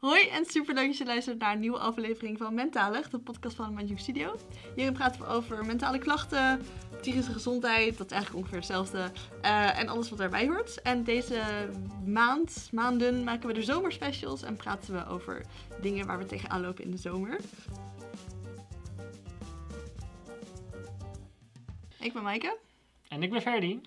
Hoi en super leuk dat je luistert naar een nieuwe aflevering van Mentalig, de podcast van Manjuk Studio. Hierin praten we over mentale klachten, psychische gezondheid, dat is eigenlijk ongeveer hetzelfde, eh, en alles wat daarbij hoort. En deze maand, maanden, maken we de zomerspecials en praten we over dingen waar we tegenaan lopen in de zomer. Ik ben Maaike. En ik ben Ferdi.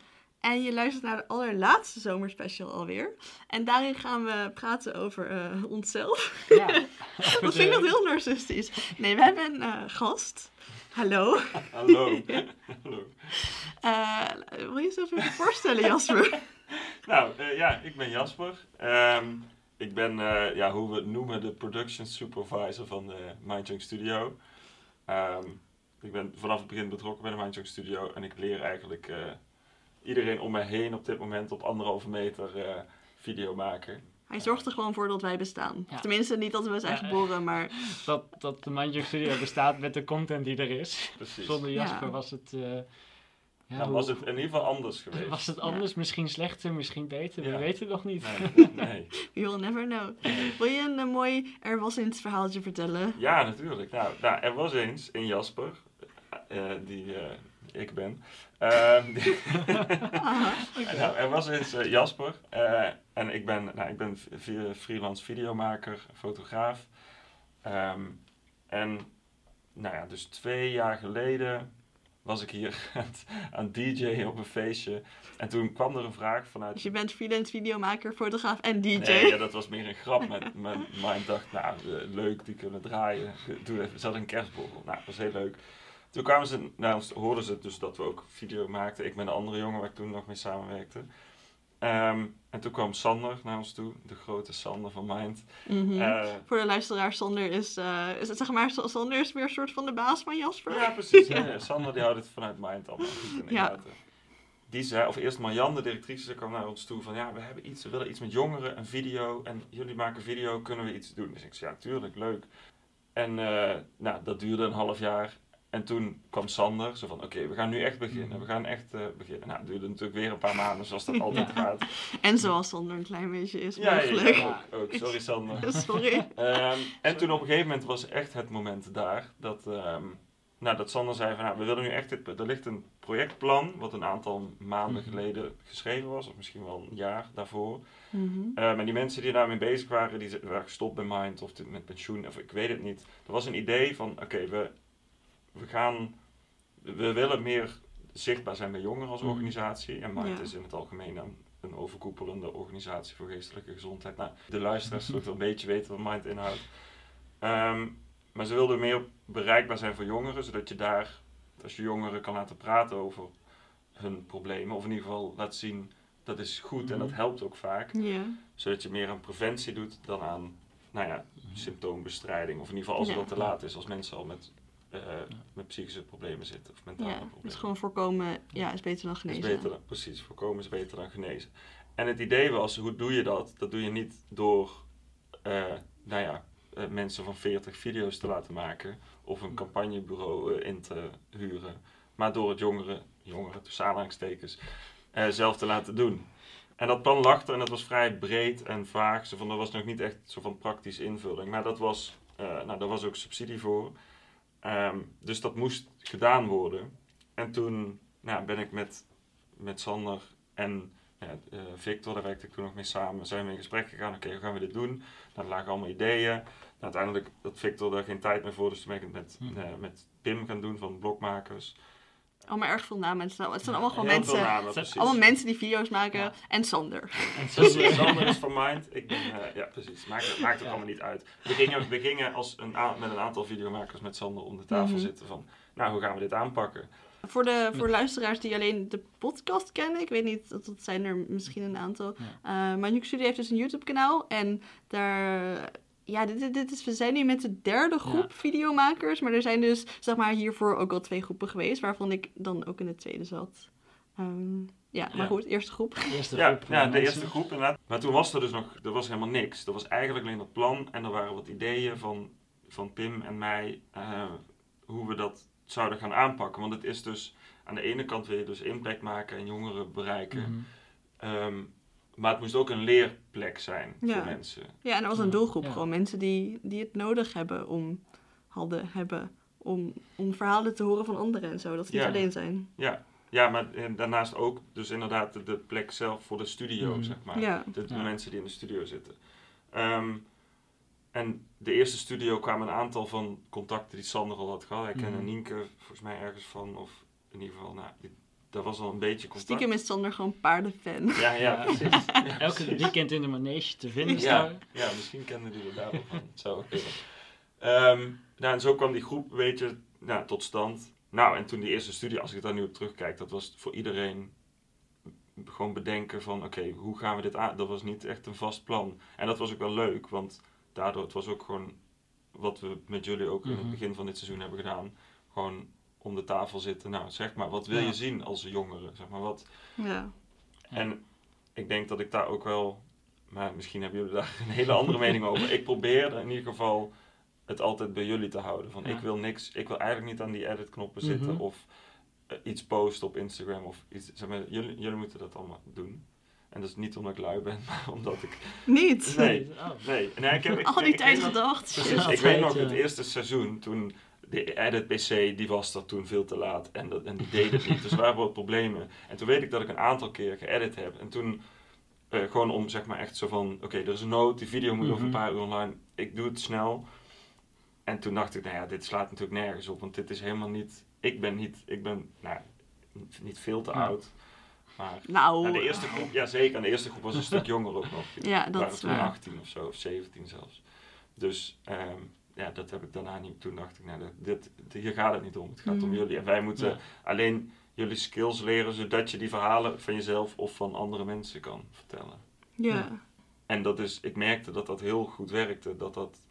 En je luistert naar de allerlaatste zomerspecial alweer. En daarin gaan we praten over uh, onszelf. Ja, dat vind ik nog heel narcistisch. Nee, we hebben een uh, gast. Hallo. Hallo. Hallo. Uh, wil je jezelf even voorstellen, Jasper? nou, ja, ik ben Jasper. Um, ik ben, ja, hoe we het noemen, de production supervisor van de Mindjunk Studio. Um, ik ben vanaf het begin betrokken bij de Mindjunk Studio en ik leer eigenlijk iedereen om mij heen op dit moment op anderhalve meter uh, video maken. Hij zorgt er gewoon voor dat wij bestaan. Tenminste, niet dat we zijn geboren, maar... Dat, dat de Mindjug Studio bestaat met de content die er is. Precies. Zonder Jasper was het... Uh, ja, dan was het in ieder geval anders geweest. Was het anders, misschien slechter, misschien beter, we weten het nog niet. Nee, nee. We will never know. Wil je een, een mooi Er was eens verhaaltje vertellen? Ja, natuurlijk. Nou, nou er was eens in Jasper, uh, die ik ben. Um, nou, er was eens uh, Jasper uh, en ik ben, nou, ik ben freelance videomaker, fotograaf. Um, en nou ja, dus twee jaar geleden was ik hier aan DJ op een feestje. En toen kwam er een vraag vanuit... Dus je bent freelance videomaker, fotograaf en DJ? Nee, ja, dat was meer een grap. Met, met, maar ik dacht, nou, leuk, die kunnen draaien. Doe even, zat een kerstborrel. Nou, dat was heel leuk. Toen kwamen ze naar ons, hoorden ze dus dat we ook video maakten. Ik ben de andere jongen waar ik toen nog mee samenwerkte. Um, en toen kwam Sander naar ons toe, de grote Sander van Mind. Mm -hmm. uh, Voor de luisteraar, Sander is, uh, is het, zeg maar, Sander is weer een soort van de baas van Jasper. Ja, precies. ja. Sander die houdt het vanuit Mind allemaal goed in de ja. Die zei, of eerst Marianne, de directrice, kwam naar ons toe van ja, we hebben iets, we willen iets met jongeren, een video. En jullie maken video, kunnen we iets doen? Dus ik zei, ja, tuurlijk, leuk. En uh, nou, dat duurde een half jaar. En toen kwam Sander, zo van oké, we gaan nu echt beginnen. Mhm. We gaan echt uh, beginnen. Nou, het duurde natuurlijk weer een paar maanden, zoals dat altijd gaat. En zoals Sander een klein beetje is ja, mogelijk. Ja, ook, ook. Sorry Sander. Sorry. Um, en toen op een gegeven moment was echt het moment daar dat, um, nou, dat Sander zei van nou, we willen nu echt dit, er ligt een projectplan wat een aantal maanden mhm. geleden geschreven was, of misschien wel een jaar daarvoor. Mm -hmm. um, en die mensen die daarmee bezig waren, die waren gestopt bij Mind of met pensioen, of ik weet het niet. Er was een idee van oké, we we gaan, we willen meer zichtbaar zijn bij jongeren als mhm. organisatie. En Mind is in het algemeen een, een, overkoepelende organisatie voor geestelijke gezondheid. Nou, de luisteraars zullen een beetje weten wat Mind inhoudt. Um, maar ze wilden meer bereikbaar zijn voor jongeren, zodat je daar, als je jongeren kan laten praten over hun problemen, of in ieder geval laat zien dat is goed en dat mhm. helpt ook vaak. Zodat je meer aan preventie doet dan aan nou ja, symptoombestrijding. Of in ieder geval als het al te laat is, als mensen al met uh, met psychische problemen zitten of mentale ja, problemen. Dus gewoon voorkomen ja, is beter dan genezen. Is beter dan, precies, voorkomen is beter dan genezen. En het idee was, hoe doe je dat? Dat doe je niet door, uh, nou ja, uh, mensen van 40 video's te laten maken of een campagnebureau in te huren, maar door het jongeren, jongeren tussen aanhalingstekens, zelf te laten doen. En dat plan lag er en dat was vrij breed en vaag. Zo van, er was nog niet echt zo van praktische invulling. Maar dat was, nou, daar was ook subsidie voor. Um, dus dat moest gedaan worden. En toen nou, ben ik met, met Sander en ja, uh, Victor, daar werkte ik toen nog mee samen, zijn we in gesprek gegaan. Oké, hoe gaan we dit doen? Nou, er lagen allemaal ideeën. Nou, uiteindelijk had Victor daar geen tijd meer voor, dus toen ben ik het met, uh, met Pim gaan doen van Blokmakers. Allemaal erg veel namen. Het zijn, het zijn allemaal gewoon mensen. Namen, het zijn allemaal mensen die video's maken. Ja. En Sander. En Sander, Sander is van Mind. Ik ben, uh, ja, precies. Maakt, maakt ook ja. allemaal niet uit. We gingen, we gingen als een met een aantal videomakers met Sander om de tafel mm -hmm. zitten van, nou, hoe gaan we dit aanpakken? Voor de voor luisteraars die alleen de podcast kennen, ik weet niet, dat, dat zijn er misschien een aantal. Ja. Uh, maar Nuke Studio heeft dus een YouTube kanaal en daar ja, dit, dit is, we zijn nu met de derde groep ja. videomakers. Maar er zijn dus, zeg maar, hiervoor ook al twee groepen geweest. Waarvan ik dan ook in de tweede zat. Um, ja, maar ja. goed, eerste groep. Eerste ja, groep. Ja, de eerste groep inderdaad. Maar toen was er dus nog, er was helemaal niks. Er was eigenlijk alleen dat plan. En er waren wat ideeën van, van Pim en mij. Uh, hoe we dat zouden gaan aanpakken. Want het is dus, aan de ene kant wil je dus impact maken en jongeren bereiken. Mm -hmm. um, maar het moest ook een leerplek zijn Ja. voor mensen. Ja, en er was een doelgroep. ja. Gewoon mensen die, die het nodig hebben om, hadden, hebben om, om verhalen te horen van anderen en zo. Dat ze niet alleen zijn. Ja, ja maar en daarnaast ook dus inderdaad de, de plek zelf voor de studio, Mhm. zeg maar. Ja. De, de Ja. mensen die in de studio zitten. Ehm, en de eerste studio kwamen een aantal van contacten die Sander al had gehad. Hij kende Mhm. Nienke volgens mij ergens van, of in ieder geval, nou, die, daar was al een beetje contact. Stiekem is Sander gewoon paardenfan. Ja, ja, Ja. precies. Ja, Elke precies. weekend in de manege te vinden Ja, staan. ja, misschien kenden die er daar wel van. Het zou. Ehm, nou, en zo kwam die groep een beetje nou, tot stand. Nou, en toen die eerste studie, als ik daar nu op terugkijk, dat was voor iedereen gewoon bedenken van, oké, hoe gaan we dit aan? Dat was niet echt een vast plan. En dat was ook wel leuk, want daardoor, het was ook gewoon wat we met jullie ook in het Mhm. begin van dit seizoen hebben gedaan. Gewoon om de tafel zitten. Nou, zeg maar, wat wil Ja. je zien als jongere? Zeg maar, wat, Ja. En ik denk dat ik daar ook wel, maar misschien hebben jullie daar een hele andere mening over. Ik probeer in ieder geval het altijd bij jullie te houden. Van Ja. ik wil niks, ik wil eigenlijk niet aan die edit knoppen zitten Mhm. of eh, iets posten op Instagram of iets. Zeg maar, jullie, jullie moeten dat allemaal doen. En dat is niet omdat ik lui ben, maar omdat ik. Niet. Nee. Oh. Nee, nee ik heb. Ik, Al die tijd gedacht. Precies, Ja, ik weet nog ja. het eerste seizoen toen de edit PC die was er toen veel te laat en, dat, en die deed het niet. Dus er waren wat problemen. En toen weet ik dat ik een aantal keer geëdit heb. En toen eh, gewoon om zeg maar echt zo van, oké, er is een nood, die video moet over een Mhm. paar uur online. Ik doe het snel. En toen dacht ik, nou ja, dit slaat natuurlijk nergens op, want dit is helemaal niet, ik ben niet, ik ben, nou, niet veel te Ja. oud. Maar Nou, nou, de eerste groep, ja zeker, en de eerste groep was een stuk jonger ook nog. Ja, dat waren is toen waar. 18 of zo, of 17 zelfs. Dus ehm, ja, dat heb ik daarna niet. Toen dacht ik, nou, dit, dit- hier gaat het niet om. Het gaat om Mhm. jullie. En wij moeten Ja. alleen jullie skills leren, zodat je die verhalen van jezelf of van andere mensen kan vertellen. ja. En dat is, ik merkte dat dat heel goed werkte. Dat, dat,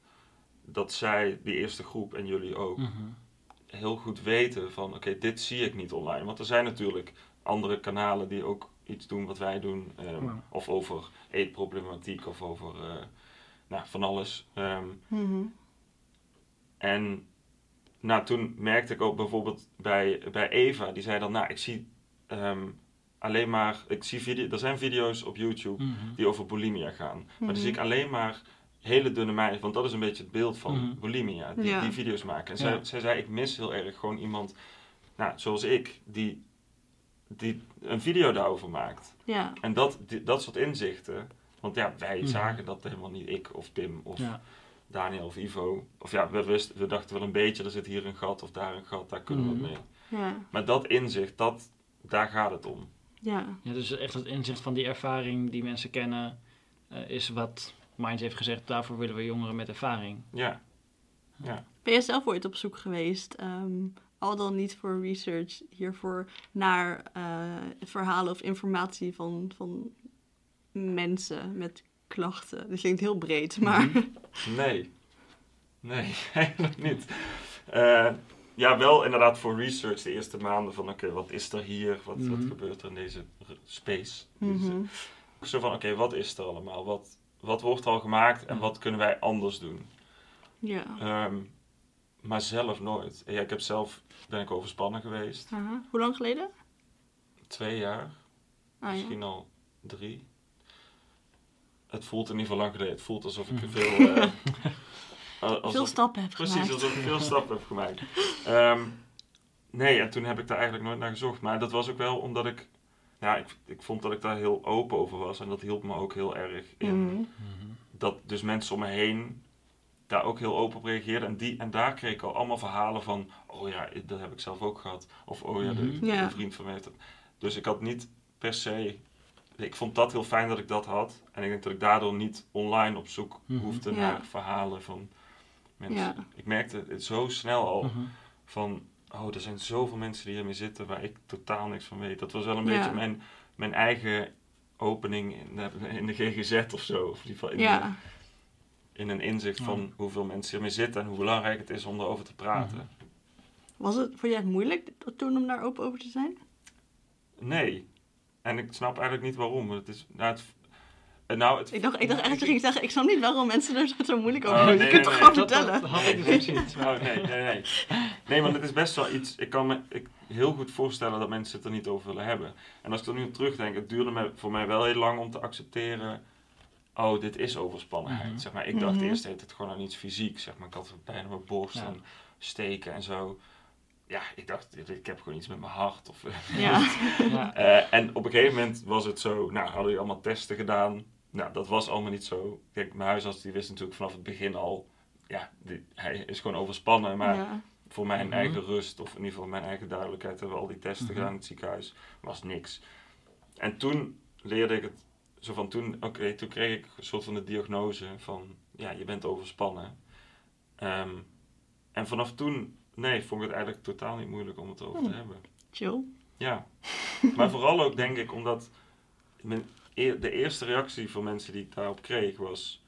dat zij, die eerste groep en jullie ook, Mhm. heel goed weten van oké, dit zie ik niet online. Want er zijn natuurlijk andere kanalen die ook iets doen wat wij doen. ehm, Ja. Of over eetproblematiek of over eh, nou, van alles. Ehm, Mhm. En nou, toen merkte ik ook bijvoorbeeld bij, bij Eva, die zei dan, nou, ik zie ehm, alleen maar, ik zie video, er zijn video's op YouTube Mhm. die over bulimia gaan. Maar Mhm. dan zie ik alleen maar hele dunne meisjes, want dat is een beetje het beeld van Mhm. bulimia, die, Ja. die video's maken. En zij, Ja. zij zei, ik mis heel erg gewoon iemand, nou, zoals ik, die, die een video daarover maakt. Ja. En dat, die- dat soort inzichten, want ja, wij Mhm. zagen dat helemaal niet, ik of Tim of Ja. Daniel of Ivo. Of ja, we, wisten, we dachten wel een beetje, er zit hier een gat of daar een gat, daar kunnen we Mhm. mee. Ja. Maar dat inzicht, dat, daar gaat het om. Ja. ja, dus echt het inzicht van die ervaring die mensen kennen, eh, is wat Minds heeft gezegd. Daarvoor willen we jongeren met ervaring. Ja, Ben je zelf ooit op zoek geweest, ehm, al dan niet voor research hiervoor, naar eh, verhalen of informatie van, van mensen met klachten? Dat klinkt heel breed, maar Mhm. nee. Nee, eigenlijk niet. Eh, ja, wel inderdaad voor research de eerste maanden van oké, wat is er hier? Wat, wat Mhm. gebeurt er in deze space? Deze- Mhm. Zo van oké, wat is er allemaal? Wat, wat wordt al gemaakt en wat kunnen wij anders doen? ja. Ehm, maar zelf nooit. Ja, ik heb zelf, ben ik overspannen geweest. Hoe lang geleden? Twee jaar, Ah, ja. misschien al drie. Het voelt in ieder geval lang geleden. Het voelt alsof ik Mhm. veel... eh, alsof- Veel stappen heb Precies, gemaakt. alsof ik veel stappen heb gemaakt. Ehm, nee, en toen heb ik daar eigenlijk nooit naar gezocht. Maar dat was ook wel omdat ik... Ja, ik, ik vond dat ik daar heel open over was. En dat hielp me ook heel erg in. Mhm. Dat dus mensen om me heen daar ook heel open op reageerden. En, die, en daar kreeg ik al allemaal verhalen van... Oh ja, dat heb ik zelf ook gehad. Of oh ja, de, Mhm. Ja. een vriend van mij heeft dat. Dus ik had niet per se... Ik vond dat heel fijn dat ik dat had. En ik denk dat ik daardoor niet online op zoek Mhm. hoefde Ja. naar verhalen van mensen. Ja. Ik merkte het zo snel al Mhm. van... Oh, er zijn zoveel mensen die hiermee zitten waar ik totaal niks van weet. Dat was wel een Ja. beetje mijn, mijn eigen opening in de, in de GGZ of zo. Of in, ieder geval in, Ja. in een inzicht Ja. van hoeveel mensen hiermee zitten en hoe belangrijk het is om erover te praten. Mhm. Was het voor jij het moeilijk toen om daar open over te zijn? Nee. En ik snap eigenlijk niet waarom. Het is, nou, het, nou, het, Ik dacht, ik dacht echt dat je ging zeggen, ik snap niet waarom mensen er zo moeilijk over Oh, doen. nee, je kunt nee, toch nee. gewoon Dat, vertellen. dat had ik dus ook zoiets. Oh, nee, nee, nee. Nee, want het is best wel iets... Ik kan me ik heel goed voorstellen dat mensen het er niet over willen hebben. En als ik er nu op terugdenk, het duurde me, voor mij wel heel lang om te accepteren... Oh, dit is overspannenheid. Mhm. Zeg maar, ik dacht Mhm. eerst deed het gewoon aan iets fysiek. Zeg maar, ik had pijn aan mijn borst Ja. en steken en zo. Ja, ik dacht, ik heb gewoon iets met mijn hart. Of, Ja. Ja. Eh, en op een gegeven moment was het zo, nou, hadden we allemaal testen gedaan. Nou, dat was allemaal niet zo. Kijk, mijn huisarts die wist natuurlijk vanaf het begin al, ja, die, hij is gewoon overspannen. Maar ja. voor mijn Mhm. eigen rust, of in ieder geval mijn eigen duidelijkheid, hebben we al die testen Mhm. gedaan in het ziekenhuis, was niks. En toen leerde ik het, zo van toen, oké, toen kreeg ik een soort van de diagnose van, ja, je bent overspannen. Ehm, en vanaf toen, nee, vond ik het eigenlijk totaal niet moeilijk om het over te Hmm. hebben. Chill. Ja, maar vooral ook denk ik omdat mijn, e- de eerste reactie van mensen die ik daarop kreeg was: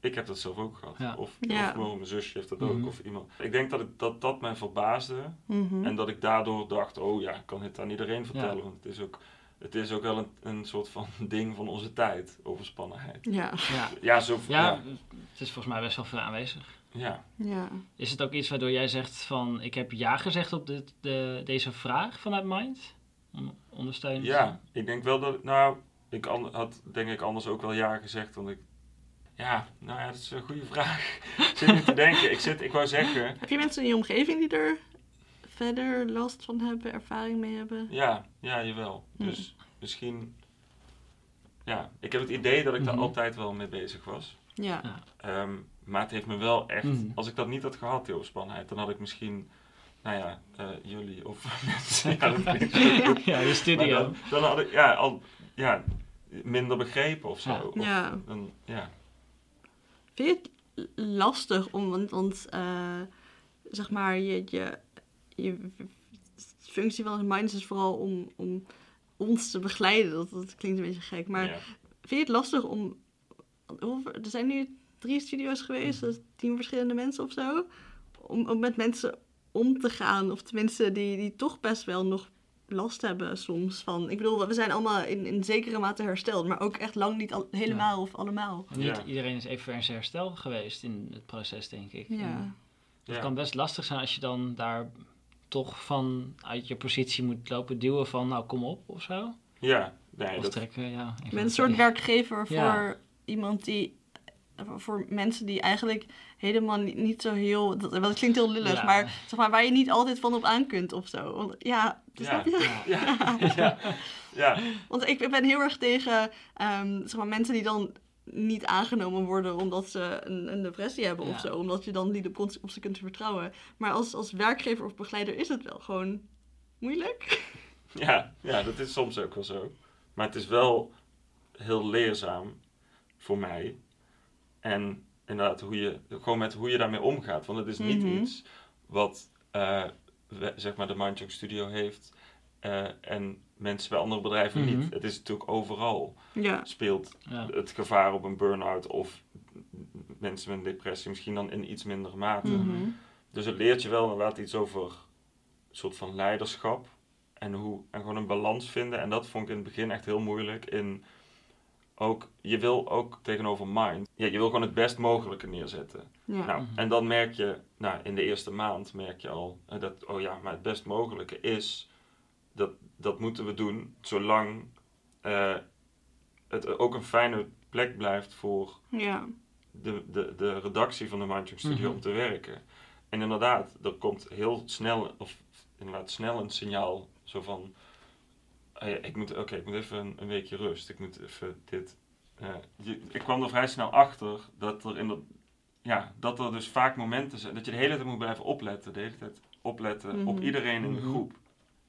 ik heb dat zelf ook gehad. Ja. Of, Ja. of mijn zusje heeft dat ook. Mhm. Of iemand. Ik denk dat ik, dat, dat mij verbaasde Mhm. en dat ik daardoor dacht: oh ja, ik kan dit aan iedereen vertellen. Want het is ook, het is ook wel een, een soort van ding van onze tijd, overspannenheid. Ja. Ja. Ja, zo, ja, ja. het is volgens mij best wel veel aanwezig. Ja. Ja. Is het ook iets waardoor jij zegt van, ik heb ja gezegd op dit, de, deze vraag vanuit Mind? Om ondersteunend te Ja, ik denk wel dat, nou, ik an- had denk ik anders ook wel ja gezegd, want ik, ja, nou ja, dat is een goede vraag. ik zit nu te denken, ik, zit, ik wou zeggen, Heb je mensen in je omgeving die er verder last van hebben, ervaring mee hebben? ja, ja, jawel. Hm. Dus misschien, ja, ik heb het idee dat ik daar Mhm. altijd wel mee bezig was. Ja. Ja. Maar het heeft me wel echt, Mhm. als ik dat niet had gehad, die overspannenheid, dan had ik misschien, nou ja, eh, jullie of mensen, ja, dat. Ja, de studio. dan, dan had ik, ja, al, ja, minder begrepen of zo. Ja. Of, Ja. Dan, ja. Vind je het lastig om, want, want eh, zeg maar, je, je, je functie van het Minds is vooral om, om ons te begeleiden. Dat, dat klinkt een beetje gek, maar ja. vind je het lastig om, hoeveel- er zijn nu drie studio's geweest, dus tien verschillende mensen of zo, om, om met mensen om te gaan, of tenminste die, die toch best wel nog last hebben soms van, ik bedoel, we zijn allemaal in, in zekere mate hersteld, maar ook echt lang niet al- helemaal of allemaal. Niet Ja. iedereen is even in zijn herstel geweest in het proces, denk ik. Ja. Het Ja. kan best lastig zijn als je dan daar toch van uit je positie moet lopen duwen van, nou kom op of zo. Ja, nee, Of dat, trekken, ja. Je bent een soort werkgever voor iemand die. Voor mensen die eigenlijk helemaal niet, niet zo heel. Dat, klinkt heel lullig, Ja. maar, zeg maar waar je niet altijd van op aan kunt of zo. Want, ja? Ja. ja, Want ik ben heel erg tegen ehm, zeg maar, mensen die dan niet aangenomen worden omdat ze een, een depressie hebben of zo. Omdat je dan niet op, op ze kunt vertrouwen. Maar als, als werkgever of begeleider is het wel gewoon moeilijk. ja, ja, dat is soms ook wel zo. Maar het is wel heel leerzaam voor mij. En inderdaad, hoe je, gewoon met hoe je daarmee omgaat. Want het is niet Mhm. iets wat eh, we- zeg maar de Mindjunk Studio heeft eh, en mensen bij andere bedrijven Mhm. niet. Het is natuurlijk overal Ja. speelt Ja. het gevaar op een burn-out of mensen met een depressie misschien dan in iets mindere mate. Mhm. Dus het leert je wel inderdaad iets over een soort van leiderschap en, hoe, en gewoon een balans vinden. En dat vond ik in het begin echt heel moeilijk. In ook, je wil ook tegenover mind, ja, je wil gewoon het best mogelijke neerzetten. Ja. Nou, Mhm. en dan merk je, nou, in de eerste maand merk je al eh, dat, oh ja, maar het best mogelijke is, dat, dat moeten we doen zolang eh, het ook een fijne plek blijft voor ja. de, de, de redactie van de Mindjunk Studio Mhm. om te werken. En inderdaad, er komt heel snel, of inderdaad snel een signaal zo van, ah ja, ik moet, oké, ik moet even een, een weekje rust, ik moet even dit. eh, je- ik kwam er vrij snel achter dat er in de, ja, dat er dus vaak momenten zijn, dat je de hele tijd moet blijven opletten, de hele tijd opletten op Mhm. iedereen in de Mhm. groep.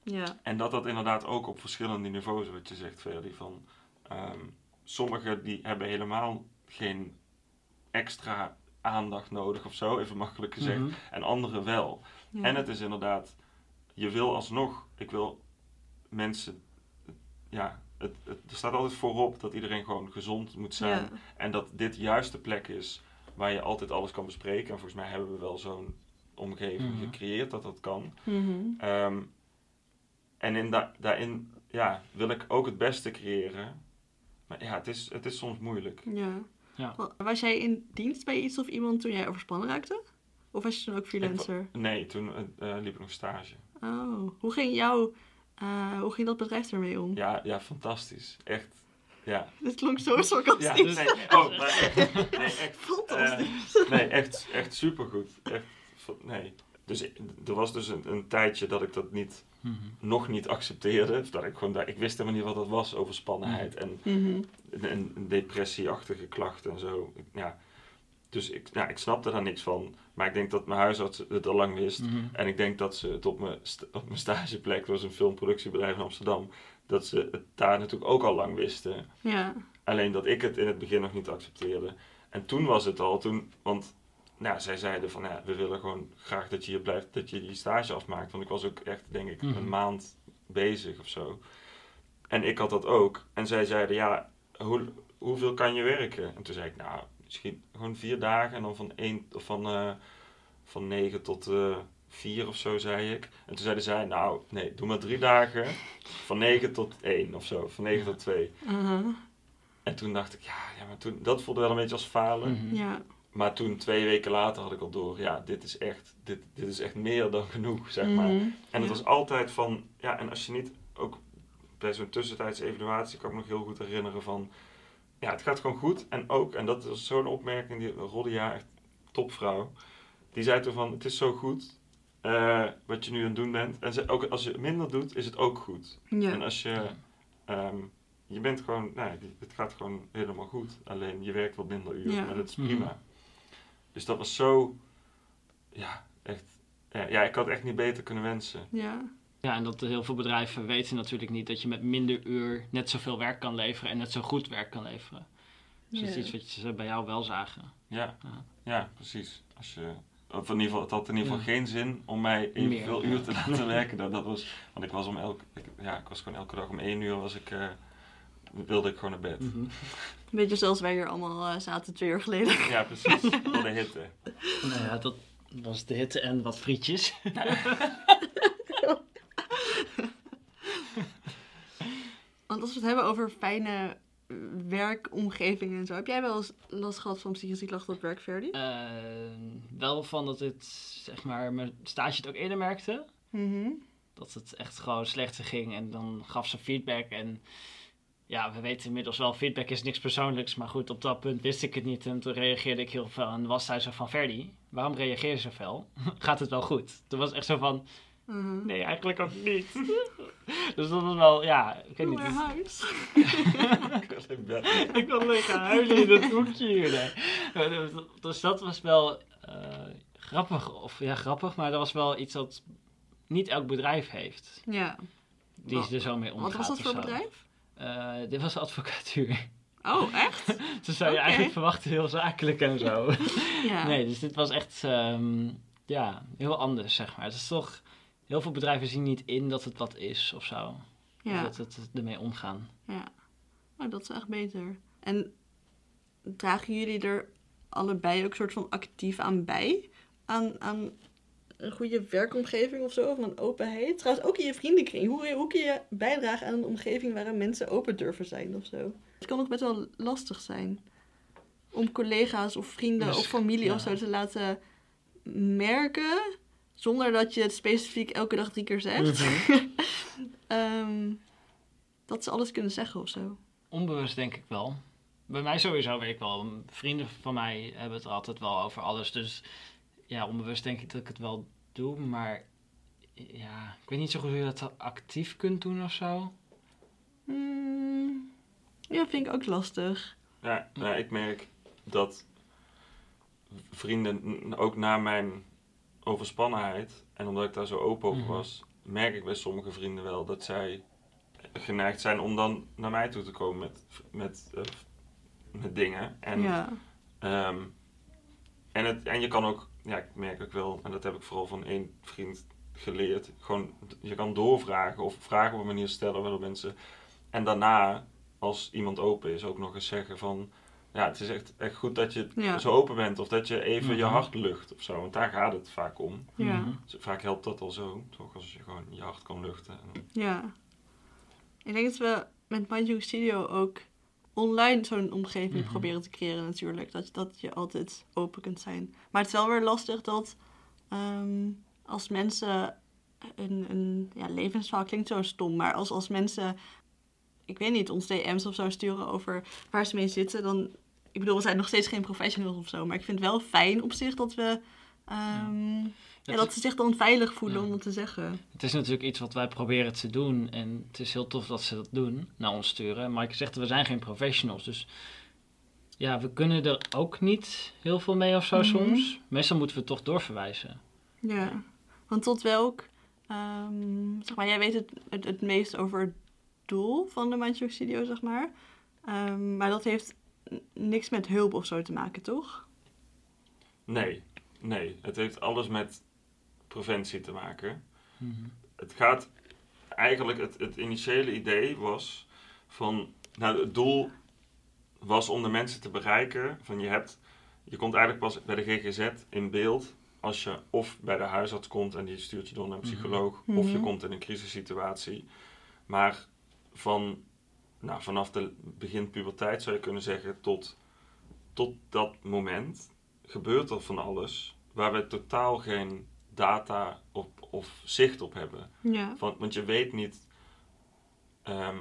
Ja. En dat dat inderdaad ook op verschillende niveaus, wat je zegt, Verdi, van ehm, sommigen die hebben helemaal geen extra aandacht nodig of zo, even makkelijk gezegd, Mhm. en anderen wel. Ja. En het is inderdaad, je wil alsnog, ik wil mensen, ja, het, het, er staat altijd voorop dat iedereen gewoon gezond moet zijn. Ja. En dat dit juist de plek is waar je altijd alles kan bespreken. En volgens mij hebben we wel zo'n omgeving Mhm. gecreëerd dat dat kan. Mhm. Ehm, en in da- daarin ja, wil ik ook het beste creëren. Maar ja, het is, het is soms moeilijk. Ja. Ja. Wa- Was jij in dienst bij iets of iemand toen jij overspannen raakte? Of was je toen ook freelancer? Nee, toen eh, eh, liep ik nog stage. Oh, hoe ging jouw, eh, hoe ging dat bedrijf ermee om? Ja, ja, fantastisch. Echt. Ja. Dit klonk zo Ja, sarcastisch. nee, oh, maar echt, nee, echt, Fantastisch. eh, nee, echt, echt supergoed. Echt, nee. Dus er was dus een, een tijdje dat ik dat niet, Mhm. nog niet accepteerde. Dat ik gewoon, daar- ik wist helemaal niet wat dat was, overspannenheid en, Mhm. en, en depressieachtige klachten en zo. Ja. Dus ik, ja, ik snapte daar niks van. Maar ik denk dat mijn huisarts het al lang wist. Mhm. En ik denk dat ze het op mijn, st- op mijn stageplek, dat was een filmproductiebedrijf in Amsterdam, dat ze het daar natuurlijk ook al lang wisten. Ja. Alleen dat ik het in het begin nog niet accepteerde. En toen was het al, toen, want nou, zij zeiden van ja, we willen gewoon graag dat je hier blijft, dat je die stage afmaakt. Want ik was ook echt, denk ik, Mhm. een maand bezig of zo. En ik had dat ook. En zij zeiden ja, hoe, hoeveel kan je werken? En toen zei ik nou, misschien gewoon vier dagen en dan van één, of van, eh, van negen tot eh, vier of zo, zei ik. En toen zeiden zij nou, nee, doe maar drie dagen. Van negen tot één of zo, van negen tot twee. Uh-huh. En toen dacht ik, ja, ja maar toen, dat voelde wel een beetje als falen. Mhm. Ja. Maar toen, twee weken later, had ik al door, ja, dit is echt, dit, dit is echt meer dan genoeg, zeg maar. Mhm. En het Ja. was altijd van, ja, en als je niet, ook bij zo'n tussentijdse evaluatie, kan ik me nog heel goed herinneren van, ja, het gaat gewoon goed. En ook, en dat is zo'n opmerking, die Rodia, echt topvrouw, die zei toen van, het is zo goed eh, wat je nu aan het doen bent. En ze, ook als je minder doet, is het ook goed. En als je, ehm, je bent gewoon, nou, ja, het gaat gewoon helemaal goed. Alleen je werkt wat minder uren, Ja. maar dat is Mhm. prima. Dus dat was zo, ja, echt, ja, ja, ik had echt niet beter kunnen wensen. Ja. Ja, en dat heel veel bedrijven weten natuurlijk niet dat je met minder uur net zoveel werk kan leveren en net zo goed werk kan leveren. Dus dat is iets wat ze bij jou wel zagen. Ja, Ja. ja precies. Als je, of in ieder geval, het had in ieder geval Ja. geen zin om mij evenveel uur te laten werken. Dat, dat was, want ik was om elk, ik, ja, ik was gewoon elke dag om één uur was ik, eh, wilde ik gewoon naar bed. Mhm. Weet je, zoals wij hier allemaal eh, zaten twee uur geleden. Ja, precies. Voor de hitte. Nou ja, dat was de hitte en wat frietjes. Want als we het hebben over fijne eh, werkomgevingen en zo. Heb jij wel eens last gehad van psychische klachten op werk, Ferdi? Eh, wel van dat het, zeg maar, mijn stage het ook eerder merkte. Mhm. Dat het echt gewoon slechter ging en dan gaf ze feedback. En ja, we weten inmiddels wel, feedback is niks persoonlijks. Maar goed, op dat punt wist ik het niet en toen reageerde ik heel veel. En was zij zo van, Ferdi, waarom reageer je zo fel? Gaat het wel goed? Toen was echt zo van, Mhm. nee, eigenlijk ook niet. dus dat was wel, ja, ik weet niet. dus- huis. Ik wil liggen huilen in het hoekje hier. Nee. Dus- Dus dat was wel eh, grappig. Of ja, grappig, maar dat was wel iets dat niet elk bedrijf heeft. Ja. Die Wat- er zo mee omgaat. Wat was dat voor bedrijf? Eh, dit was advocatuur. Oh, echt? dus zou je eigenlijk verwachten heel zakelijk en zo. Ja. Nee, dus dit was echt ehm, ja, heel anders, zeg maar. Het is toch... Heel veel bedrijven zien niet in dat het wat is of zo. Of Ja. dat het ermee omgaan. Ja. Oh, dat is echt beter. En dragen jullie er allebei ook soort van actief aan bij? Aan, aan een goede werkomgeving of zo? Of aan openheid? Trouwens, ook in je vriendenkring. Hoe, hoe kun je bijdragen aan een omgeving waarin mensen open durven zijn of zo? Het kan ook best wel lastig zijn. Om collega's of vrienden Dus, of familie ja. of zo te laten merken. Zonder dat je het specifiek elke dag drie keer zegt. Mhm. Ehm, dat ze alles kunnen zeggen of zo. Onbewust denk ik wel. Bij mij sowieso weet ik wel. Vrienden van mij hebben het er altijd wel over alles. Dus ja, onbewust denk ik dat ik het wel doe. Maar ja, ik weet niet zo goed hoe je dat actief kunt doen of zo. Hmm, ja, vind ik ook lastig. Ja, nou, ik merk dat vrienden, ook na mijn overspannenheid, en omdat ik daar zo open over Mhm. was, merk ik bij sommige vrienden wel dat zij geneigd zijn om dan naar mij toe te komen met, met, eh, met dingen. En, ja. ehm, en, het, en je kan ook, ja, ik merk ook wel, en dat heb ik vooral van één vriend geleerd, gewoon, je kan doorvragen of vragen op een manier stellen waardoor mensen, en daarna, als iemand open is, ook nog eens zeggen van, ja, het is echt, echt goed dat je Ja. zo open bent, of dat je even je Mhm. hart lucht of zo, want daar gaat het vaak om. Ja. Mhm. Dus vaak helpt dat al zo, toch, als je gewoon je hart kan luchten. En- Ja. Ik denk dat we met Mind Yoga Studio ook online zo'n omgeving Mhm. proberen te creëren natuurlijk. Dat, dat je altijd open kunt zijn. Maar het is wel weer lastig dat ehm, als mensen een, een ja, levensverhaal klinkt zo stom, maar als, als mensen, ik weet niet, ons DM's of zo sturen over waar ze mee zitten, dan, ik bedoel, we zijn nog steeds geen professionals of zo, maar ik vind het wel fijn op zich dat we, ehm, ja, dat ze zich dan veilig voelen Ja. om dat te zeggen. Het is natuurlijk iets wat wij proberen te doen. En het is heel tof dat ze dat doen, naar ons sturen. Maar ik zeg, we zijn geen professionals. Dus ja, we kunnen er ook niet heel veel mee of zo Mhm. soms. Meestal moeten we toch doorverwijzen. Ja, want tot welk, ehm, zeg maar, jij weet het, het, het meest over doel van de Mindjoke Studio, zeg maar. Ehm, maar dat heeft niks met hulp of zo te maken, toch? Nee, nee. Het heeft alles met preventie te maken. Mhm. Het gaat eigenlijk, het, het initiële idee was van, nou het doel was om de mensen te bereiken van je hebt, je komt eigenlijk pas bij de GGZ in beeld als je of bij de huisarts komt en die stuurt je door naar een Mhm. psycholoog, of je Mhm. komt in een crisissituatie. Maar van, nou, vanaf de begin puberteit zou je kunnen zeggen tot, tot dat moment gebeurt er van alles waar we totaal geen data op, of zicht op hebben. Ja. Van, want je weet niet ehm,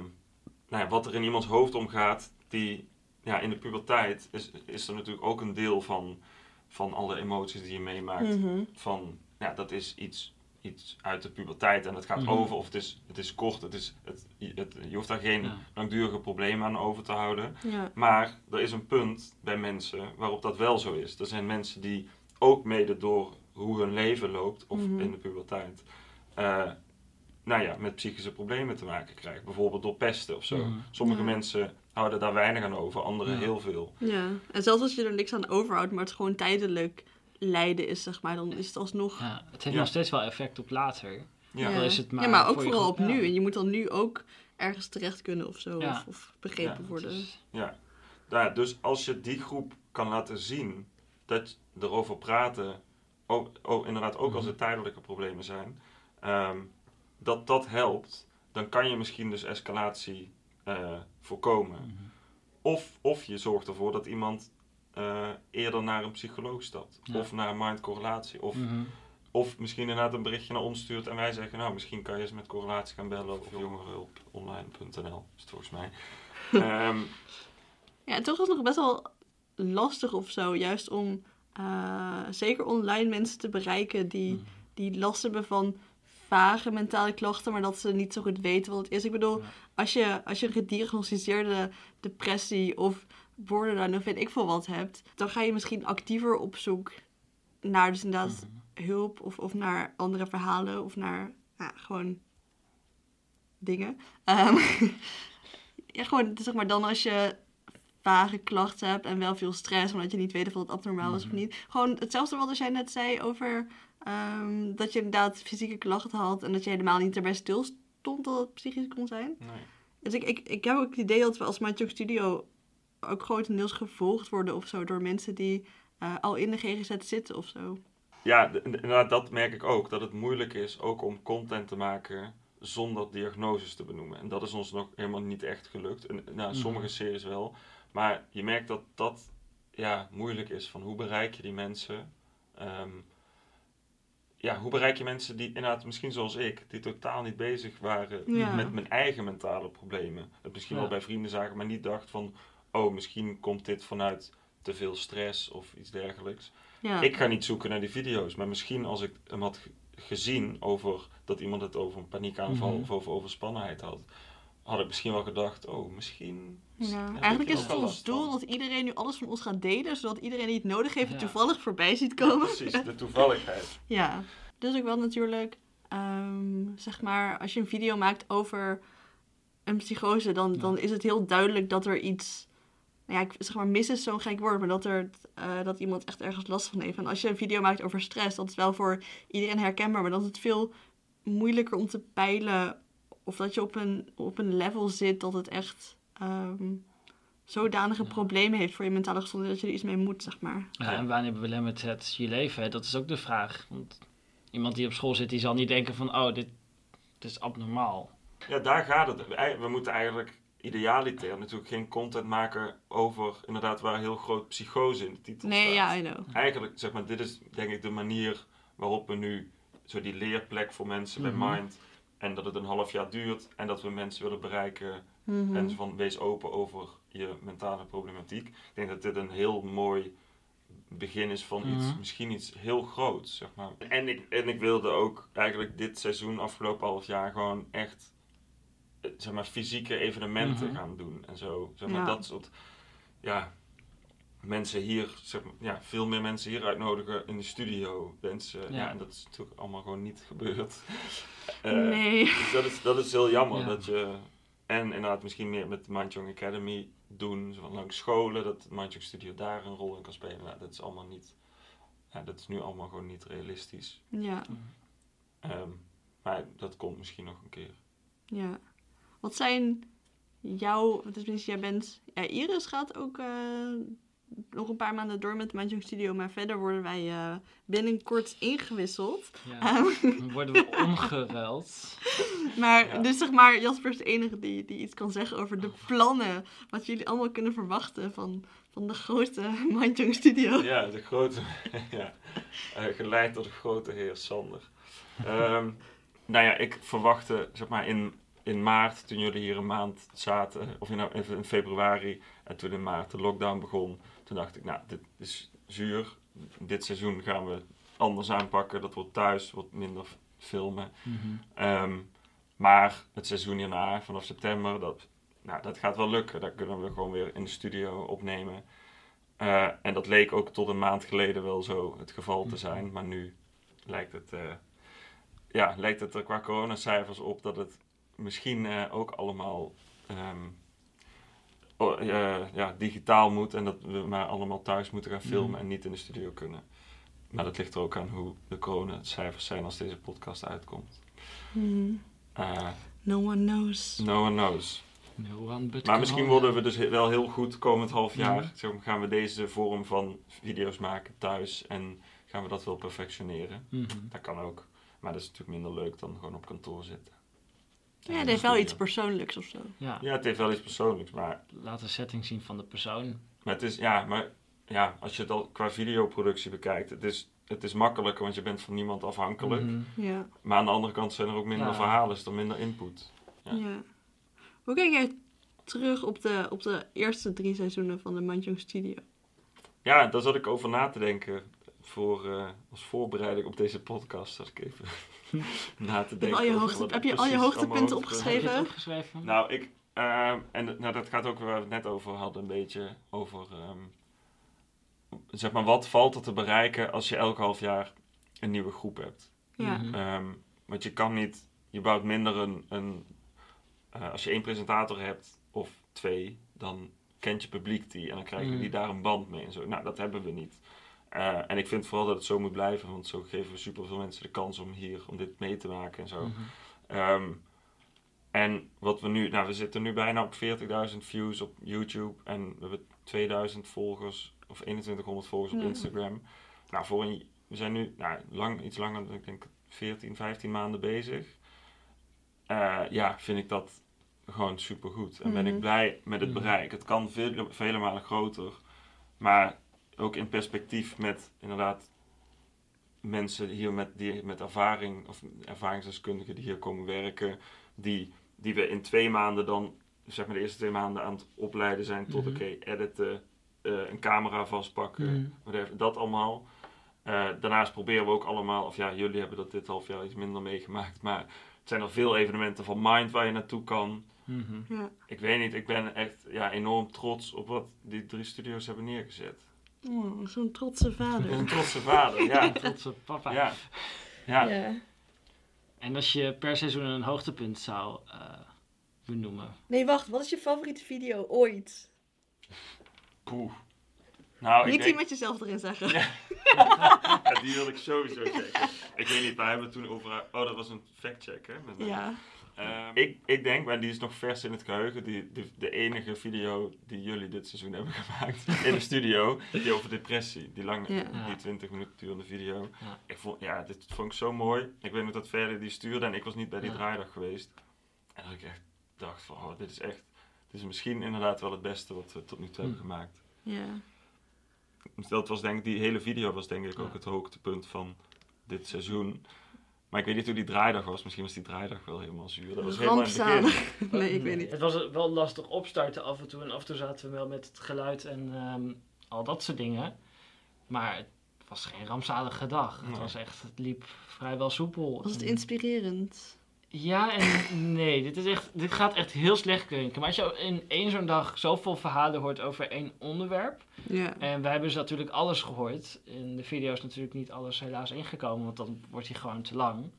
nou ja, wat er in iemands hoofd omgaat. Die, ja, in de puberteit is, is er natuurlijk ook een deel van, van alle emoties die je meemaakt. Mhm. Van, ja, dat is iets, iets uit de puberteit en het gaat Mhm. over of het is, het is kort. Het is, het, het, je hoeft daar geen Ja. langdurige problemen aan over te houden. ja. Maar er is een punt bij mensen waarop dat wel zo is. Er zijn mensen die ook mede door hoe hun leven loopt, of Mhm. in de puberteit, eh, nou ja, met psychische problemen te maken krijgen. Bijvoorbeeld door pesten of zo. Sommige Ja. mensen houden daar weinig aan over, anderen Ja. heel veel. ja. En zelfs als je er niks aan overhoudt, maar het gewoon tijdelijk lijden is, zeg maar, dan is het alsnog... Ja, het heeft Ja. nog steeds wel effect op later. Ja, Wel is het maar ja, maar ook je vooral op ja. nu. En je moet dan nu ook ergens terecht kunnen of zo, Ja. of, of begrepen worden. is- Ja. Ja, dus als je die groep kan laten zien dat erover praten, ook, ook, inderdaad ook als Mhm. er tijdelijke problemen zijn, ehm, dat dat helpt, dan kan je misschien dus escalatie eh, voorkomen. Mhm. Of, of je zorgt ervoor dat iemand eh, eerder naar een psycholoog stapt. Ja. Of naar een mindcorrelatie. Of, Mhm. of misschien inderdaad een berichtje naar ons stuurt en wij zeggen, nou misschien kan je eens met correlatie gaan bellen of jongerenhulponline.nl is het volgens mij. Ehm, Ja, en toch was het nog best wel lastig of zo, juist om eh, zeker online mensen te bereiken die, Mhm. die last hebben van vage mentale klachten, maar dat ze niet zo goed weten wat het is. Ik bedoel, Ja. als, je, als je een gediagnosticeerde depressie of borderline of weet ik veel wat hebt, dan ga je misschien actiever op zoek naar dus inderdaad Mhm. hulp of, of naar andere verhalen of naar ja, gewoon dingen. Ehm, ja, gewoon zeg maar dan als je vage klachten hebt en wel veel stress, omdat je niet weet of het abnormaal is of Mhm. niet. Gewoon hetzelfde wat jij net zei over ehm, dat je inderdaad fysieke klachten had en dat je helemaal niet erbij stilstond dat het psychisch kon zijn. nee. Dus ik, ik, ik heb ook het idee dat we als Mindjoke Studio ook grotendeels gevolgd worden of zo door mensen die eh, al in de GGZ zitten of zo. Ja, inderdaad, dat merk ik ook. Dat het moeilijk is ook om content te maken zonder diagnoses te benoemen. En dat is ons nog helemaal niet echt gelukt. En, nou, Mhm. sommige series wel. Maar je merkt dat dat ja, moeilijk is. Van hoe bereik je die mensen? Ehm, ja, hoe bereik je mensen die inderdaad, misschien zoals ik, die totaal niet bezig waren Ja. met mijn eigen mentale problemen. Het misschien Ja. wel bij vrienden zagen, maar niet dacht van, oh, misschien komt dit vanuit te veel stress of iets dergelijks. Ja. Ik ga niet zoeken naar die video's, maar misschien als ik hem had ge- gezien over dat iemand het over een paniekaanval Mhm. of over overspannenheid had, had ik misschien wel gedacht, oh, misschien. Ja, eigenlijk is het wel ons doel dat iedereen nu alles van ons gaat delen, zodat iedereen die het nodig heeft Ja. toevallig voorbij ziet komen. Precies, de toevalligheid. Ja, dus ik wil natuurlijk, ehm, zeg maar, als je een video maakt over een psychose, dan, Ja. dan is het heel duidelijk dat er iets, nou ja, ik zeg maar, mis is zo'n gek woord, maar dat, er, eh, dat iemand echt ergens last van heeft. En als je een video maakt over stress, dat is wel voor iedereen herkenbaar, maar dan is het veel moeilijker om te peilen of dat je op een, op een level zit dat het echt ehm, zodanige Ja. problemen heeft voor je mentale gezondheid dat je er iets mee moet, zeg maar. Ja, en wanneer belemmert het je leven? hè? Dat is ook de vraag. Want iemand die op school zit, die zal niet denken van, oh, dit, dit is abnormaal. Ja, daar gaat het. We moeten eigenlijk idealiter natuurlijk geen content maken over inderdaad waar heel groot psychose in de titel Nee, staat. ja, I know. Eigenlijk, zeg maar, dit is denk ik de manier waarop we nu zo die leerplek voor mensen Mhm. bij Mind en dat het een half jaar duurt en dat we mensen willen bereiken Mhm. en van wees open over je mentale problematiek. Ik denk dat dit een heel mooi begin is van iets, Mhm. misschien iets heel groots, zeg maar. En ik, en ik wilde ook eigenlijk dit seizoen, afgelopen half jaar, gewoon echt, zeg maar, fysieke evenementen Mhm. gaan doen en zo. Zeg maar, Ja. dat soort, ja, mensen hier, zeg maar, ja, veel meer mensen hier uitnodigen in de studio. Mensen, ja. Ja. en dat is natuurlijk allemaal gewoon niet gebeurd. Eh, nee. dus dat is, dat is heel jammer Ja. dat je. En inderdaad, misschien meer met de Mindjong Academy doen, zo van langs scholen, dat Mindjong Studio daar een rol in kan spelen. Nou, dat is allemaal niet. Ja, dat is nu allemaal gewoon niet realistisch. Ja, Ehm, maar dat komt misschien nog een keer. ja. Wat zijn jouw... Tenminste, jij bent... Ja, Iris gaat ook eh, nog een paar maanden door met de Mahjong Studio. Maar verder worden wij eh, binnenkort ingewisseld. Ja. Ehm, worden we omgeruild. maar, Ja. dus zeg maar, Jasper is de enige die, die iets kan zeggen over de plannen. Wat jullie allemaal kunnen verwachten van, van de grote Mindjong Studio. Ja, de grote. ja, eh, geleid door de grote heer Sander. Ehm, nou ja, ik verwachtte, zeg maar, in, in maart, toen jullie hier een maand zaten, of in, in februari, en toen in maart de lockdown begon, toen dacht ik, nou, dit is zuur. Dit seizoen gaan we anders aanpakken. Dat wordt thuis, wordt minder filmen. Mhm. Ehm, maar het seizoen hierna, vanaf september, dat, nou, dat gaat wel lukken. Dan kunnen we gewoon weer in de studio opnemen. Eh, en dat leek ook tot een maand geleden wel zo het geval te zijn. Maar nu lijkt het, eh, ja, lijkt het er qua coronacijfers op dat het misschien eh, ook allemaal ehm, oh, eh, ja, digitaal moet. En dat we maar allemaal thuis moeten gaan filmen Mhm. en niet in de studio kunnen. Maar dat ligt er ook aan hoe de coronacijfers zijn als deze podcast uitkomt. Hmm. Eh, No one knows. no one knows. No one but Maar misschien worden we dus he- wel heel goed komend half jaar. Mhm. Zeg maar, gaan we deze vorm van video's maken thuis en gaan we dat wel perfectioneren. Mhm. Dat kan ook. Maar dat is natuurlijk minder leuk dan gewoon op kantoor zitten. Ja, het heeft wel iets persoonlijks of zo. Ja, Ja, het heeft wel iets persoonlijks, maar, laat de setting zien van de persoon. maar het is, ja, maar ja, als je het al qua videoproductie bekijkt, het is, het is makkelijker, want je bent van niemand afhankelijk. Mhm. Ja. Maar aan de andere kant zijn er ook minder Ja. verhalen, is er minder input. Ja. ja. Hoe kijk jij terug op de, op de eerste drie seizoenen van de Manjong Studio? Ja, daar zat ik over na te denken voor, eh, als voorbereiding op deze podcast. Zat ik even na te Heb, denken. al je over hoogte, wat heb je al je hoogtepunten Heb je opgeschreven? Nou, ik, ehm, en nou, dat gaat ook waar we het net over hadden, een beetje over, ehm, zeg maar, wat valt er te bereiken als je elk half jaar een nieuwe groep hebt? Ja. Mhm. Ehm, want je kan niet, je bouwt minder een, een eh, als je één presentator hebt of twee, dan kent je publiek die en dan krijgen Mhm. die daar een band mee en zo. Nou, dat hebben we niet. Eh, en ik vind vooral dat het zo moet blijven, want zo geven we superveel mensen de kans om hier, om dit mee te maken en zo. Mhm. Ehm, en wat we nu, nou, we zitten nu bijna op 40.000 views op YouTube en we hebben 2000 volgers of 2100 volgers op Ja. Instagram. Nou, voor een, we zijn nu nou, lang, iets langer, dan ik denk 14, 15 maanden bezig. Eh, ja, vind ik dat gewoon supergoed. En ben ik Mhm. blij met het Mhm. bereik. Het kan vele malen groter, maar ook in perspectief met inderdaad mensen hier met, die, met ervaring of ervaringsdeskundigen die hier komen werken, die, die we in twee maanden dan, zeg maar de eerste twee maanden aan het opleiden zijn tot Mhm. oké, editen, eh, een camera vastpakken, Mhm. whatever, dat allemaal. Eh, daarnaast proberen we ook allemaal, of ja, jullie hebben dat dit half jaar iets minder meegemaakt, maar het zijn er veel evenementen van Mind waar je naartoe kan. Mhm. Ja. Ik weet niet, ik ben echt ja, enorm trots op wat die drie studio's hebben neergezet. Oh, Zo'n trotse vader. Een trotse vader, ja. Trotse papa. ja. Ja. Ja. En als je per seizoen een hoogtepunt zou eh, benoemen. Nee, wacht. Wat is je favoriete video ooit? Poeh. Nou, ik Niet die denk, met jezelf erin zeggen. Ja. ja, die wil ik sowieso checken. Ik weet niet, wij hebben het toen over... Oh, dat was een fact-check, hè? Met mij. Ja. Ehm, ik, ik denk, maar die is nog vers in het geheugen, die, de, de enige video die jullie dit seizoen hebben gemaakt in de studio, die over depressie, die lange, Ja. die 20 minuten durende video. Ja. Ik vond, ja, dit vond ik zo mooi. Ik weet nog dat verder die stuurde en ik was niet bij die Ja. draaidag geweest. En dat ik echt dacht van, oh, dit is echt, Het is misschien inderdaad wel het beste wat we tot nu toe hebben Hm. gemaakt. Ja. Dat was denk ik, die hele video was denk ik Ja. ook het hoogtepunt van dit seizoen. Maar ik weet niet hoe die draaidag was. Misschien was die draaidag wel helemaal zuur. Dat was helemaal in het begin. Rampzalig. Nee, ik weet niet. Het was wel lastig opstarten af en toe. En af en toe zaten we wel met het geluid en ehm, al dat soort dingen. Maar het was geen rampzalige dag. Het, Nee. was echt, het liep vrijwel soepel. Was het En- inspirerend? Ja en nee. Dit, is echt, dit gaat echt heel slecht klinken. Maar als je in één zo'n dag zoveel verhalen hoort over één onderwerp. Ja. En wij hebben dus natuurlijk alles gehoord. In de video is natuurlijk niet alles helaas ingekomen, want dan wordt hij gewoon te lang.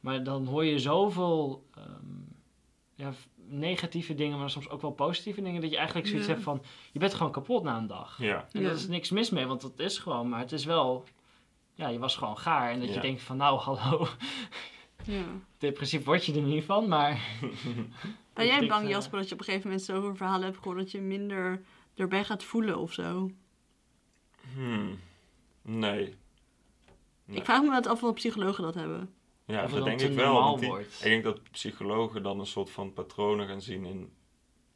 Maar dan hoor je zoveel ehm, ja, negatieve dingen, maar soms ook wel positieve dingen, dat je eigenlijk zoiets Ja. hebt van, je bent gewoon kapot na een dag. Ja, En Ja. daar is niks mis mee, want dat is gewoon, maar het is wel, ja, je was gewoon gaar. En dat je denkt van, nou, hallo, ja. depressief word je er niet van, maar... Ben jij Ik bang, denk, eh, Jasper, dat je op een gegeven moment zoveel verhalen hebt gehoord dat je minder erbij gaat voelen of zo? Hmm. Nee. Nee. Ik vraag me wat af of psychologen dat hebben. Ja, dat denk ik wel. die- ik denk dat psychologen dan een soort van patronen gaan zien in...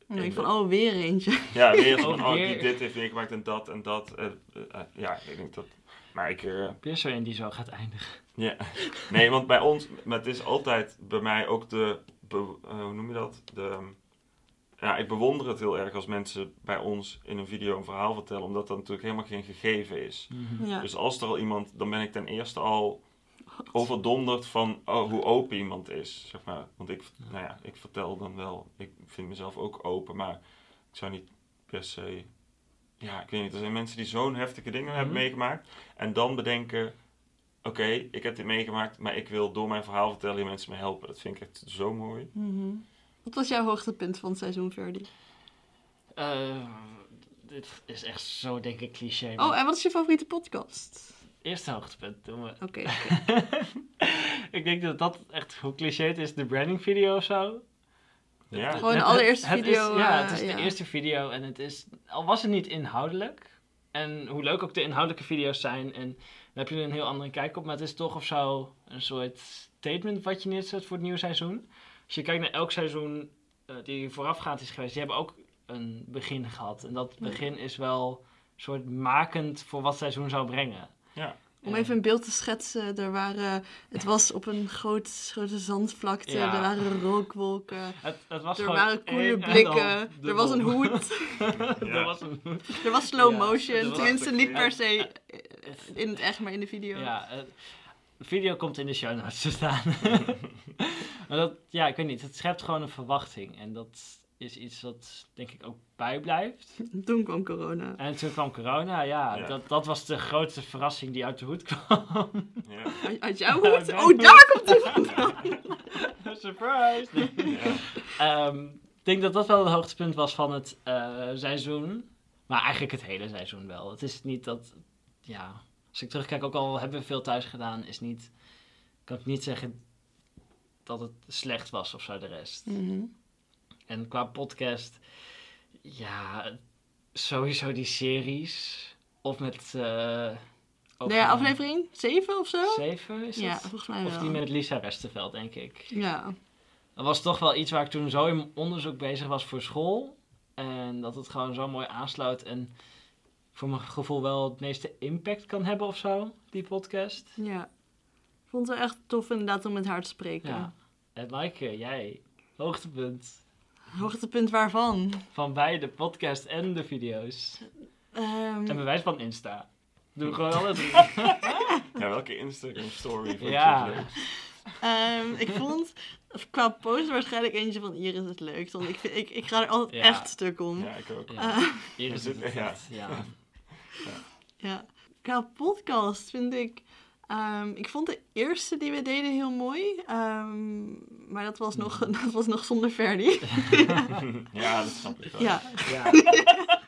Ik van, oh, weer eentje. Ja, weer zo Oh, van, oh, die dit heeft meegemaakt en dat en dat. eh, eh, ja, ik denk dat... Maar ik... eh, zo in die zo gaat eindigen. Ja, nee, want bij ons, maar het is altijd bij mij ook de, be- eh, hoe noem je dat? De, ja, ik bewonder het heel erg als mensen bij ons in een video een verhaal vertellen, omdat dat natuurlijk helemaal geen gegeven is. Ja. Dus als er al iemand, dan ben ik ten eerste al overdonderd van oh, hoe open iemand is, zeg maar. Want ik, nou ja, ik vertel dan wel, ik vind mezelf ook open, maar ik zou niet per se, ja, ik weet niet, er zijn mensen die zo'n heftige dingen hebben Mhm. meegemaakt en dan bedenken, oké, ik heb dit meegemaakt, maar ik wil door mijn verhaal vertellen en mensen me helpen. Dat vind ik echt zo mooi. Mhm. Wat was jouw hoogtepunt van het seizoen, Verdi? Eh, dit is echt zo, denk ik, cliché. Oh, en wat is je favoriete podcast? Eerste hoogtepunt doen we. Oké. ik denk dat dat echt, hoe cliché het is, de branding video of zo. Ja, Gewoon de Het- allereerste het video, Is, ja, eh, het is ja. de eerste video en het is, al was het niet inhoudelijk. En hoe leuk ook de inhoudelijke video's zijn. En dan heb je er een heel andere kijk op. Maar het is toch of zo een soort statement wat je neerzet voor het nieuwe seizoen. Als je kijkt naar elk seizoen eh, die voorafgaand is geweest. Die hebben ook een begin gehad. En dat begin is wel een soort makend voor wat het seizoen zou brengen. Ja. Om En- even een beeld te schetsen, er waren, het was op een groot, grote zandvlakte, Ja. er waren rookwolken, Het, het was er waren één en koelerblikken, dan de er was een hoed, er was een hoed. er was slow Ja, motion, was- tenminste niet per se in het echt, maar in de video. Ja, eh, de video komt in de show notes te staan. maar dat, ja, ik weet niet. Het schept gewoon een verwachting. En dat is iets wat denk ik ook bijblijft. Toen kwam corona. En toen kwam corona, ja. Ja. Dat, dat was de grootste verrassing die uit de hoed kwam. Ja. Uit- Uit jouw hoed? Oh, daar komt die vandaan. Surprise! Ja. Ehm, ik denk dat dat wel het hoogtepunt was van het eh, seizoen. Maar eigenlijk het hele seizoen wel. Het is niet dat, ja, als ik terugkijk, ook al hebben we veel thuis gedaan, is niet, kan ik niet zeggen dat het slecht was of zo de rest. Mhm. En qua podcast, ja, sowieso die series. Of met, ook Nee, een- aflevering 7 of zo? Zeven is Ja, het? volgens mij Of die met Lisa Westerveld, denk ik. Ja. Dat was toch wel iets waar ik toen zo in mijn onderzoek bezig was voor school. En dat het gewoon zo mooi aansluit en voor mijn gevoel wel het meeste impact kan hebben of zo, die podcast. Ja. Ik vond het echt tof inderdaad om met haar te spreken. Ja. En Maaike, jij, hoogtepunt Hoogtepunt waarvan? van beide podcast en de video's. Ehm, En bewijs van Insta. Doe gewoon alle drie. Ja, welke Instagram story vond je Ja. het leuk? ehm, ik vond qua post waarschijnlijk eentje van Iris het leukst. Want ik, vind, ik, ik ga er altijd Ja. echt stuk om. Ja, ik ook. Ja. Eh, Hier is het. Ja. Ja. ja. Qua podcast vind ik... ehm, ik vond de eerste die we deden heel mooi. ehm, maar dat was, nog, dat was nog zonder Ferdi. ja, dat snap ik wel. ja. Ja.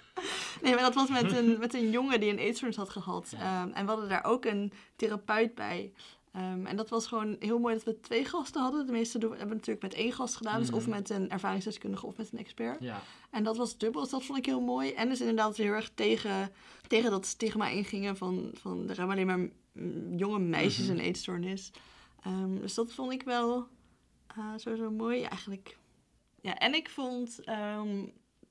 Nee, maar dat was met een, met een jongen die een eetstoornis had gehad. Ja. Ehm, en we hadden daar ook een therapeut bij. Ehm, en dat was gewoon heel mooi dat we twee gasten hadden. De meeste doen, hebben we natuurlijk met één gast gedaan. Dus of met een ervaringsdeskundige of met een expert. ja. En dat was dubbel, dus dat vond ik heel mooi. En dus inderdaad heel erg tegen, tegen dat stigma ingingen van, van er hebben alleen maar jonge meisjes Mhm. een eetstoornis. Ehm, dus dat vond ik wel eh, sowieso mooi. Ja, eigenlijk, Ja, en ik vond ehm,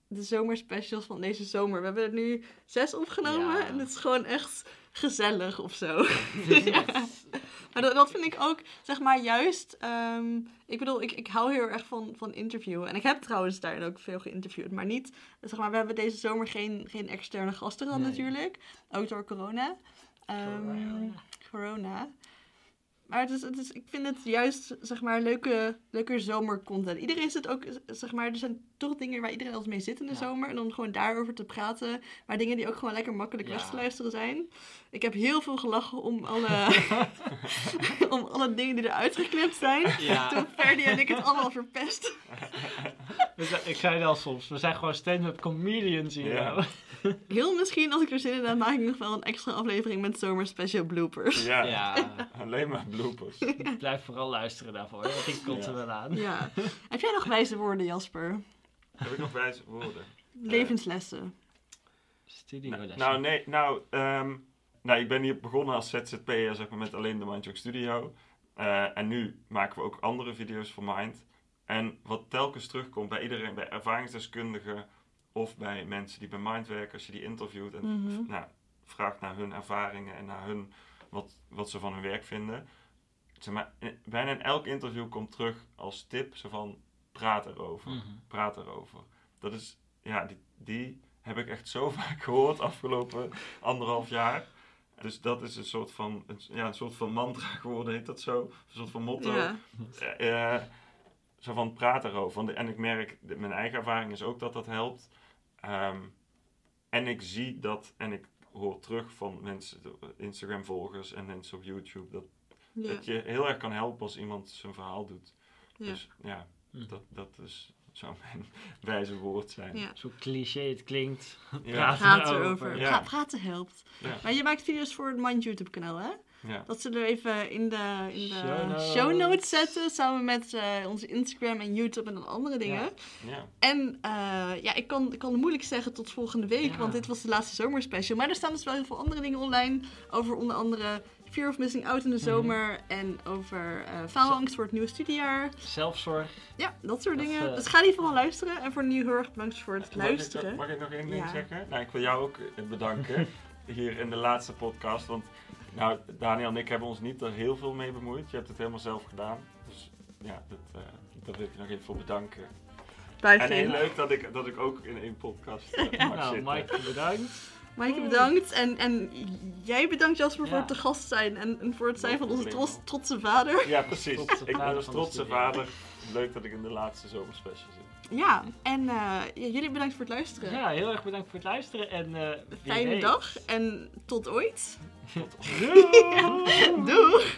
de zomerspecials van deze zomer. We hebben er nu zes opgenomen Ja. en het is gewoon echt gezellig of zo. Maar dat, dat vind ik ook, zeg maar, juist. ehm, ik bedoel, ik, ik hou heel erg van, van interviewen. En ik heb trouwens daarin ook veel geïnterviewd. Maar niet, zeg maar, we hebben deze zomer geen, geen externe gasten gehad Nee. natuurlijk. Ook door corona. Ehm, Corona. corona. Maar het is, het is, ik vind het juist, zeg maar, leuke, leuke zomercontent. Iedereen zit ook, zeg maar, er zijn toch dingen waar iedereen altijd mee zit in de Ja. zomer. En dan gewoon daarover te praten. Maar dingen die ook gewoon lekker makkelijk Ja. weg te luisteren zijn. Ik heb heel veel gelachen om alle, om alle dingen die eruit geknipt zijn. Ja. Toen Ferdi en ik het allemaal verpest. We zijn- ik zei het al soms, we zijn gewoon stand-up comedians hier. Ja. nou. Heel misschien, als ik er zin in heb, maak ik nog wel een extra aflevering met zomerspecial bloopers. Ja, Ja, alleen maar bloopers. blijf vooral luisteren daarvoor, want die komt er Ja. wel aan. Ja. Heb jij nog wijze woorden, Jasper? Heb ik nog wijze woorden? Levenslessen. Studio Nou, nou, nee, nou, ehm, nou, ik ben hier begonnen als ZZP'er, zeg maar, met alleen de Mindjoke Studio. Eh, en nu maken we ook andere video's voor Mind. En wat telkens terugkomt bij iedereen, bij ervaringsdeskundigen of bij mensen die bij Mind werken, als je die interviewt en Mhm. nou, vraagt naar hun ervaringen en naar hun, wat, wat ze van hun werk vinden. Zeg maar, in- bijna in elk interview komt terug als tip, zo van, praat erover Mhm. praat erover. Dat is, ja, die, die heb ik echt zo vaak gehoord afgelopen anderhalf jaar. Dus dat is een soort van, een, ja, een soort van mantra geworden, heet dat zo? Een soort van motto. Ja. Zo van praat erover. Want- En ik merk, de- mijn eigen ervaring is ook dat dat helpt. Ehm, en ik zie dat, en ik hoor terug van mensen, Instagram-volgers en mensen op YouTube, dat, Ja. dat je heel erg kan helpen als iemand zijn verhaal doet. Ja. Dus ja, Mhm. dat, dat is, zou mijn wijze woord zijn. Ja. Zo cliché het klinkt. Ja. Praat Praat erover. erover. Ja. Pra- praten helpt. Ja. Maar je maakt video's voor het Mind YouTube kanaal, hè? Ja. Dat zullen we even in de, in de Show notes. show notes zetten. Samen met eh, onze Instagram en YouTube en dan andere dingen. Ja. Ja. En eh, ja, ik kan, ik kan moeilijk zeggen tot volgende week. Ja. Want dit was de laatste zomerspecial. Maar er staan dus wel heel veel andere dingen online. Over onder andere Fear of Missing Out in Mhm. de zomer. En over eh faalangst voor het nieuwe studiejaar. Zelfzorg. Ja, dat soort Dat, dingen. eh, dus ga die vooral luisteren. En voor nu heel erg bedankt voor het luisteren. Mag ik, nog- mag ik nog één ding Ja. zeggen? Nou, ik wil jou ook eh, bedanken hier in de laatste podcast. Want nou, Daniel en ik hebben ons niet er heel veel mee bemoeid. Je hebt het helemaal zelf gedaan. Dus ja, dat, eh, daar wil ik je nog even voor bedanken. Blijf En heel leuk dat ik, dat ik ook in één podcast eh, mag Nou, zitten. Mike, bedankt. Maaike, bedankt. En, en jij bedankt Jasper voor het te gast zijn. En, en voor het zijn van onze trotse vader. Ja, precies. Trotse ik ben van de trotse vader. Leuk dat ik in de laatste zomerspecial zit. Ja, en eh, ja, jullie bedankt voor het luisteren. Ja, heel erg bedankt voor het luisteren. En, eh, Fijne weet. dag en tot ooit. Doei! Doeg!